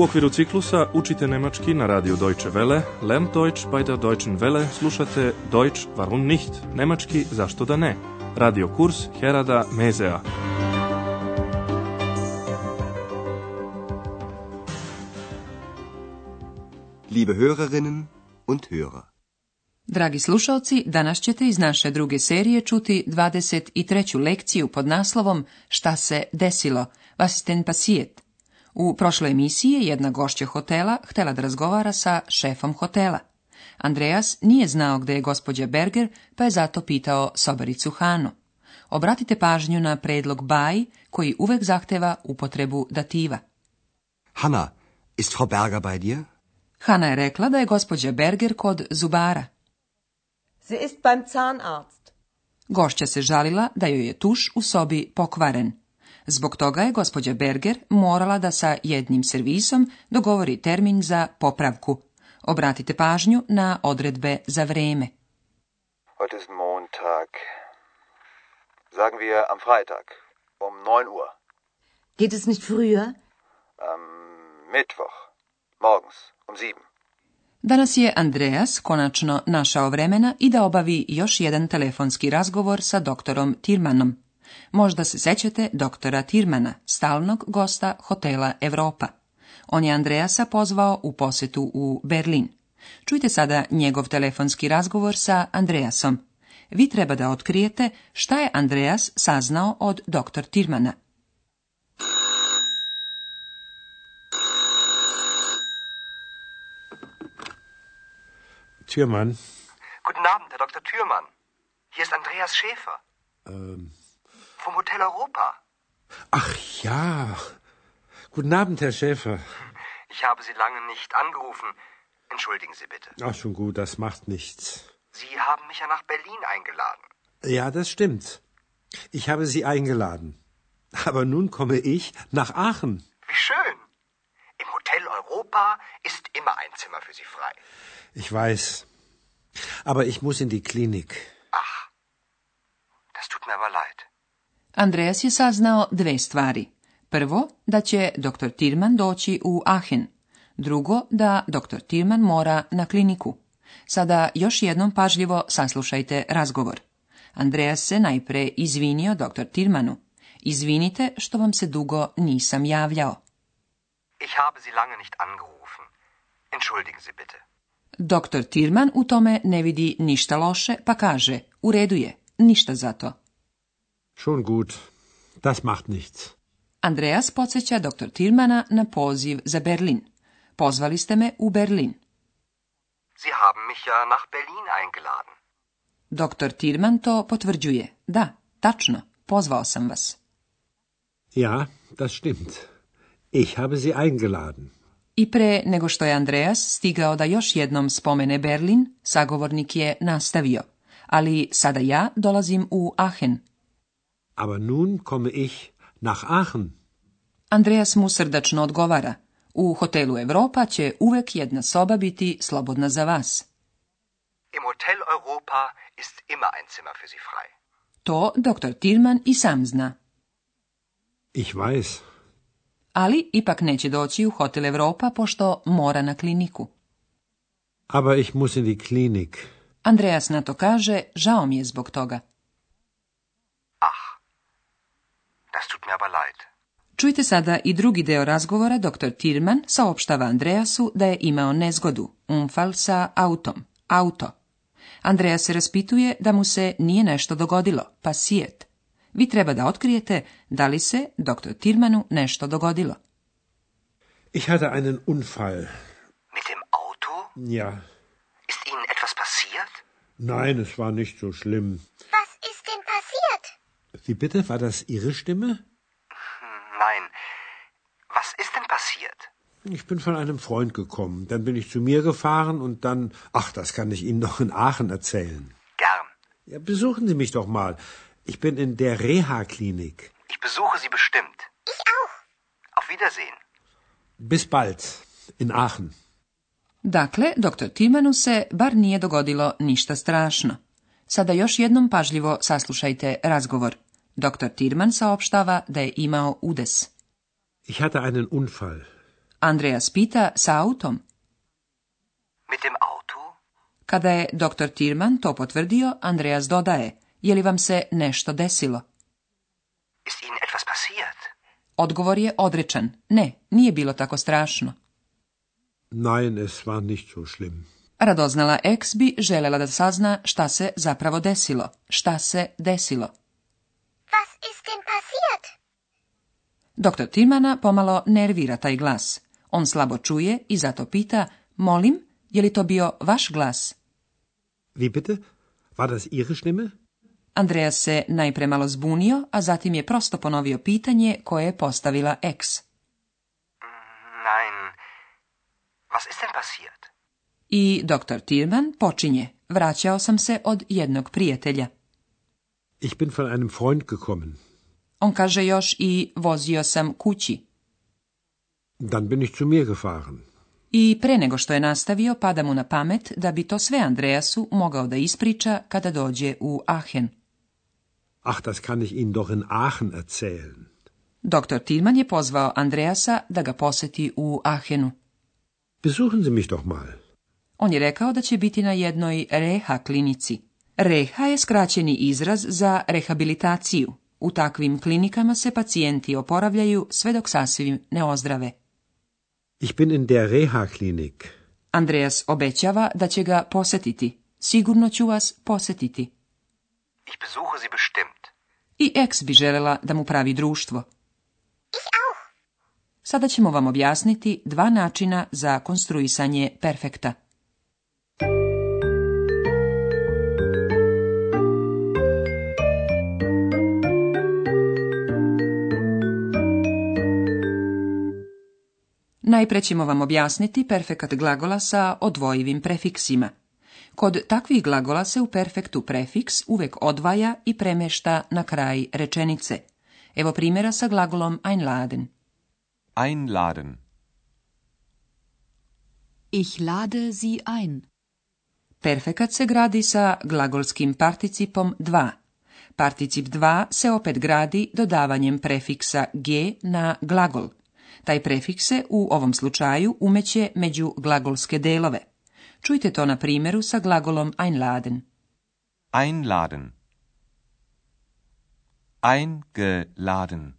U okviru ciklusa učite nemački na radiju Deutsche Welle, Lern Deutsch bei der Deutschen Welle, slušate Deutsch warum nicht, nemački zašto da ne, radio kurs Herada Mezea. Hörerinnen und Hörer. Dragi slušalci, danas ćete iz naše druge serije čuti 23. lekciju pod naslovom Šta se desilo? Was ist denn passiert? U prošloj emisiji je jedna gošća hotela htela da razgovara sa šefom hotela. Andreas nije znao gdje je gospođa Berger, pa je zato pitao sobaricu Hanu. Obratite pažnju na predlog Baj koji uvek zahteva upotrebu dativa. Hanna, ist Frau Berger bei dir? je rekla da je gospođa Berger kod zubara. Sie ist beim Zahnarzt. Gošća se žalila da joj je tuš u sobi pokvaren. Zbog toga je gospođa Berger morala da sa jednim servisom dogovori termin za popravku. Obratite pažnju na odredbe za vreme. ist Montag. Sagen wir am Freitag um 9 Geht es nicht früher? Am Mittwoch morgens um 7. Danas je Andreas konačno našao vremena i da obavi još jedan telefonski razgovor sa doktorom Tirmanom. Možda se sećate doktora Tirmana, stalnog gosta hotela Europa. On je Andreasa pozvao u posetu u Berlin. Čujte sada njegov telefonski razgovor sa Andreasom. Vi treba da otkrijete šta je Andreas saznao od doktor Tirmana. Türmann. Guten Abend, Herr Dr. Türmann. Hier ist Andreas Schäfer. Ähm, Hotel Europa. Ach ja. Guten Abend, Herr Schäfer. Ich habe Sie lange nicht angerufen. Entschuldigen Sie bitte. Ach, schon gut, das macht nichts. Sie haben mich ja nach Berlin eingeladen. Ja, das stimmt. Ich habe Sie eingeladen. Aber nun komme ich nach Aachen. Wie schön. Im Hotel Europa ist immer ein Zimmer für Sie frei. Ich weiß. Aber ich muss in die Klinik. Ach, das tut mir aber leid. Andreas je saznao dve stvari. Prvo, da će dr. Tirman doći u Aachen. Drugo, da dr. Tirman mora na kliniku. Sada još jednom pažljivo saslušajte razgovor. Andreas se najpre izvinio dr. Tirmanu. Izvinite što vam se dugo nisam javljao. Ich habe Sie lange nicht angerufen. Entschuldigen Sie bitte. Doktor Tirman u tome ne vidi ništa loše, pa kaže, u redu je, ništa za to. Schon gut. Das macht nichts. Andreas podsjeća dr. Tilmana na poziv za Berlin. Pozvali ste me u Berlin. Sie haben mich ja nach Berlin eingeladen. Dr. Tilman to potvrđuje. Da, tačno, pozvao sam vas. Ja, das stimmt. Ich habe sie eingeladen. I pre nego što je Andreas stigao da još jednom spomene Berlin, sagovornik je nastavio. Ali sada ja dolazim u Aachen, Aber nun komme ich nach Aachen. Andreas mu srdačno odgovara. U hotelu Europa će uvek jedna soba biti slobodna za vas. Im Hotel Europa ist immer ein Zimmer für Sie frei. To dr. Tirman i sam zna. Ich weiß. Ali ipak neće doći u Hotel Europa pošto mora na kliniku. Aber ich muss in die Klinik. Andreas na to kaže, žao mi je zbog toga. aber leid. Čujte sada i drugi deo razgovora dr. Tirman saopštava Andreasu da je imao nezgodu, umfal sa autom, auto. Andreja se raspituje da mu se nije nešto dogodilo, pa sijet. Vi treba da otkrijete da li se dr. Tirmanu nešto dogodilo. Ich hatte einen Unfall. Mit dem Auto? Ja. Ist Ihnen etwas passiert? Nein, es war nicht so schlimm. Was ist denn passiert? Wie bitte, war das Ihre Stimme? ich bin von einem Freund gekommen. Dann bin ich zu mir gefahren und dann. Ach, das kann ich Ihnen noch in Aachen erzählen. Gern. Ja, besuchen Sie mich doch mal. Ich bin in der Reha-Klinik. Ich besuche Sie bestimmt. Ich auch. Auf Wiedersehen. Bis bald. In Aachen. Dakle, doktor Timanu se bar nije dogodilo ništa strašno. Sada još jednom pažljivo saslušajte razgovor. Dr. Tirman saopštava da je imao udes. Ich hatte einen Unfall. Andreas pita sa autom. Mit dem auto? Kada je doktor Tirman to potvrdio, Andreas dodaje, je li vam se nešto desilo? Ist etwas passiert? Odgovor je odrečan. Ne, nije bilo tako strašno. Nein, es war nicht so schlimm. Radoznala ex bi da sazna šta se zapravo desilo. Šta se desilo? Was ist denn passiert? Doktor Timana pomalo nervira taj glas. On slabo čuje i zato pita, molim, je li to bio vaš glas? Wie bitte? War das Ihre Stimme? Andreas se najpre malo zbunio, a zatim je prosto ponovio pitanje koje je postavila ex. Nein. Was ist denn passiert? I doktor Tillman počinje. Vraćao sam se od jednog prijatelja. Ich bin von einem Freund gekommen. On kaže još i vozio sam kući. Dann bin ich zu mir gefahren. I pre nego što je nastavio, pada mu na pamet da bi to sve Andreasu mogao da ispriča kada dođe u Aachen. Ach, das kann ich Ihnen doch in Aachen erzählen. Doktor Tilman je pozvao Andreasa da ga poseti u Ahenu. Besuchen Sie mich doch mal. On je rekao da će biti na jednoj reha klinici. Reha je skraćeni izraz za rehabilitaciju. U takvim klinikama se pacijenti oporavljaju sve dok sasvim ne ozdrave. Ich bin in der reha Andreas obećava da će ga posetiti. Sigurno ću vas posetiti. Ich besuche Sie bestimmt. I ex bi želela da mu pravi društvo. Ich auch. Sada ćemo vam objasniti dva načina za konstruisanje perfekta. Najpre ćemo vam objasniti perfekat glagola sa odvojivim prefiksima. Kod takvih glagola se u perfektu prefiks uvek odvaja i premešta na kraj rečenice. Evo primjera sa glagolom einladen. Einladen. Ich lade sie ein. Perfekat se gradi sa glagolskim participom 2. Particip 2 se opet gradi dodavanjem prefiksa g na glagol. Taj prefiks se u ovom slučaju umeće među glagolske delove. Čujte to na primjeru sa glagolom einladen. Einladen. Eingeladen.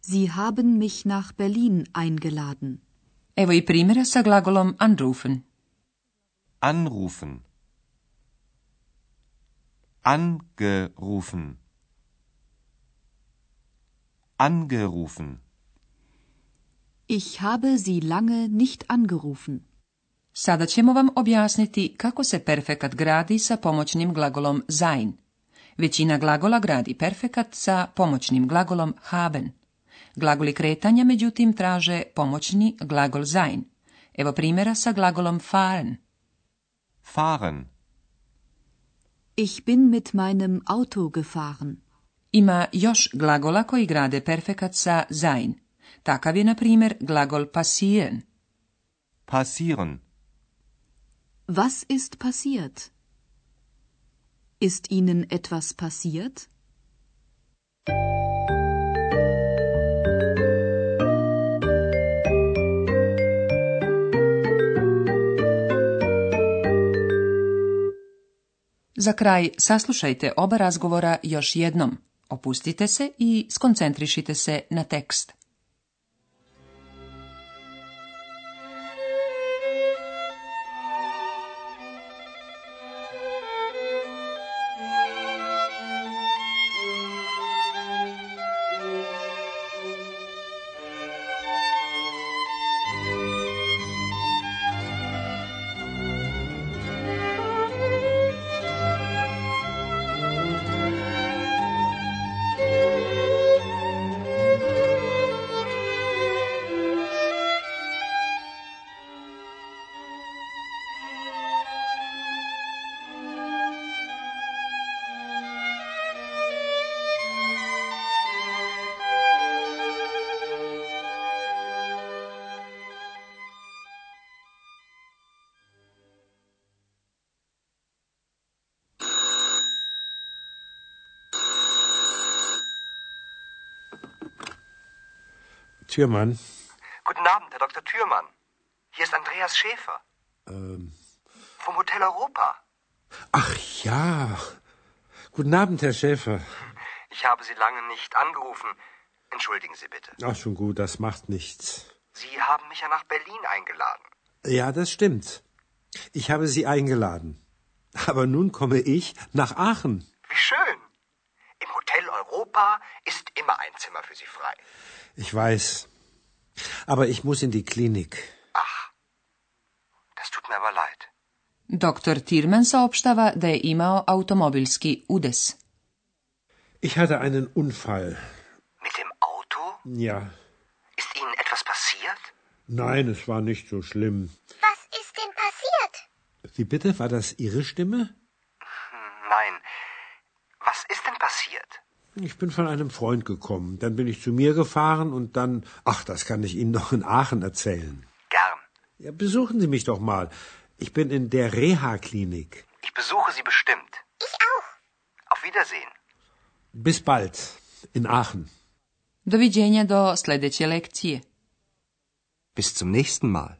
Sie haben mich nach Berlin eingeladen. Evo i primjera sa glagolom anrufen. Anrufen. Angerufen. Angerufen. Ich habe sie lange nicht angerufen. Sada ćemo vam objasniti kako se perfekat gradi sa pomoćnim glagolom sein. Većina glagola gradi perfekat sa pomoćnim glagolom haben. Glagoli kretanja, međutim, traže pomoćni glagol sein. Evo primjera sa glagolom fahren. Fahren. Ich bin mit meinem Auto gefahren. Ima još glagola koji grade perfekat sa sein. Takav je, na primjer, glagol passieren. Passieren. Was ist passiert? Ist Ihnen etwas passiert? Za kraj saslušajte oba razgovora još jednom. Opustite se i skoncentrišite se na tekst. Thürmann. Guten Abend, Herr Dr. Thürmann. Hier ist Andreas Schäfer. Ähm. Vom Hotel Europa. Ach ja. Guten Abend, Herr Schäfer. Ich habe Sie lange nicht angerufen. Entschuldigen Sie bitte. Ach, schon gut, das macht nichts. Sie haben mich ja nach Berlin eingeladen. Ja, das stimmt. Ich habe Sie eingeladen. Aber nun komme ich nach Aachen. Wie schön. Im Hotel Europa ist immer ein Zimmer für Sie frei. Ich weiß. Aber ich muss in die Klinik. Ach, das tut mir aber leid. Dr. Tierman saopštava da je imao automobilski udes. Ich hatte einen Unfall. Mit dem Auto? Ja. Ist Ihnen etwas passiert? Nein, es war nicht so schlimm. Was ist denn passiert? Wie bitte? War das Ihre Stimme? ich bin von einem Freund gekommen. Dann bin ich zu mir gefahren und dann. Ach, das kann ich Ihnen noch in Aachen erzählen. Gern. Ja, besuchen Sie mich doch mal. Ich bin in der Reha-Klinik. Ich besuche Sie bestimmt. Ich auch. Auf Wiedersehen. Bis bald. In Aachen. Doviđenja do sljedeće lekcije. Bis zum nächsten Mal.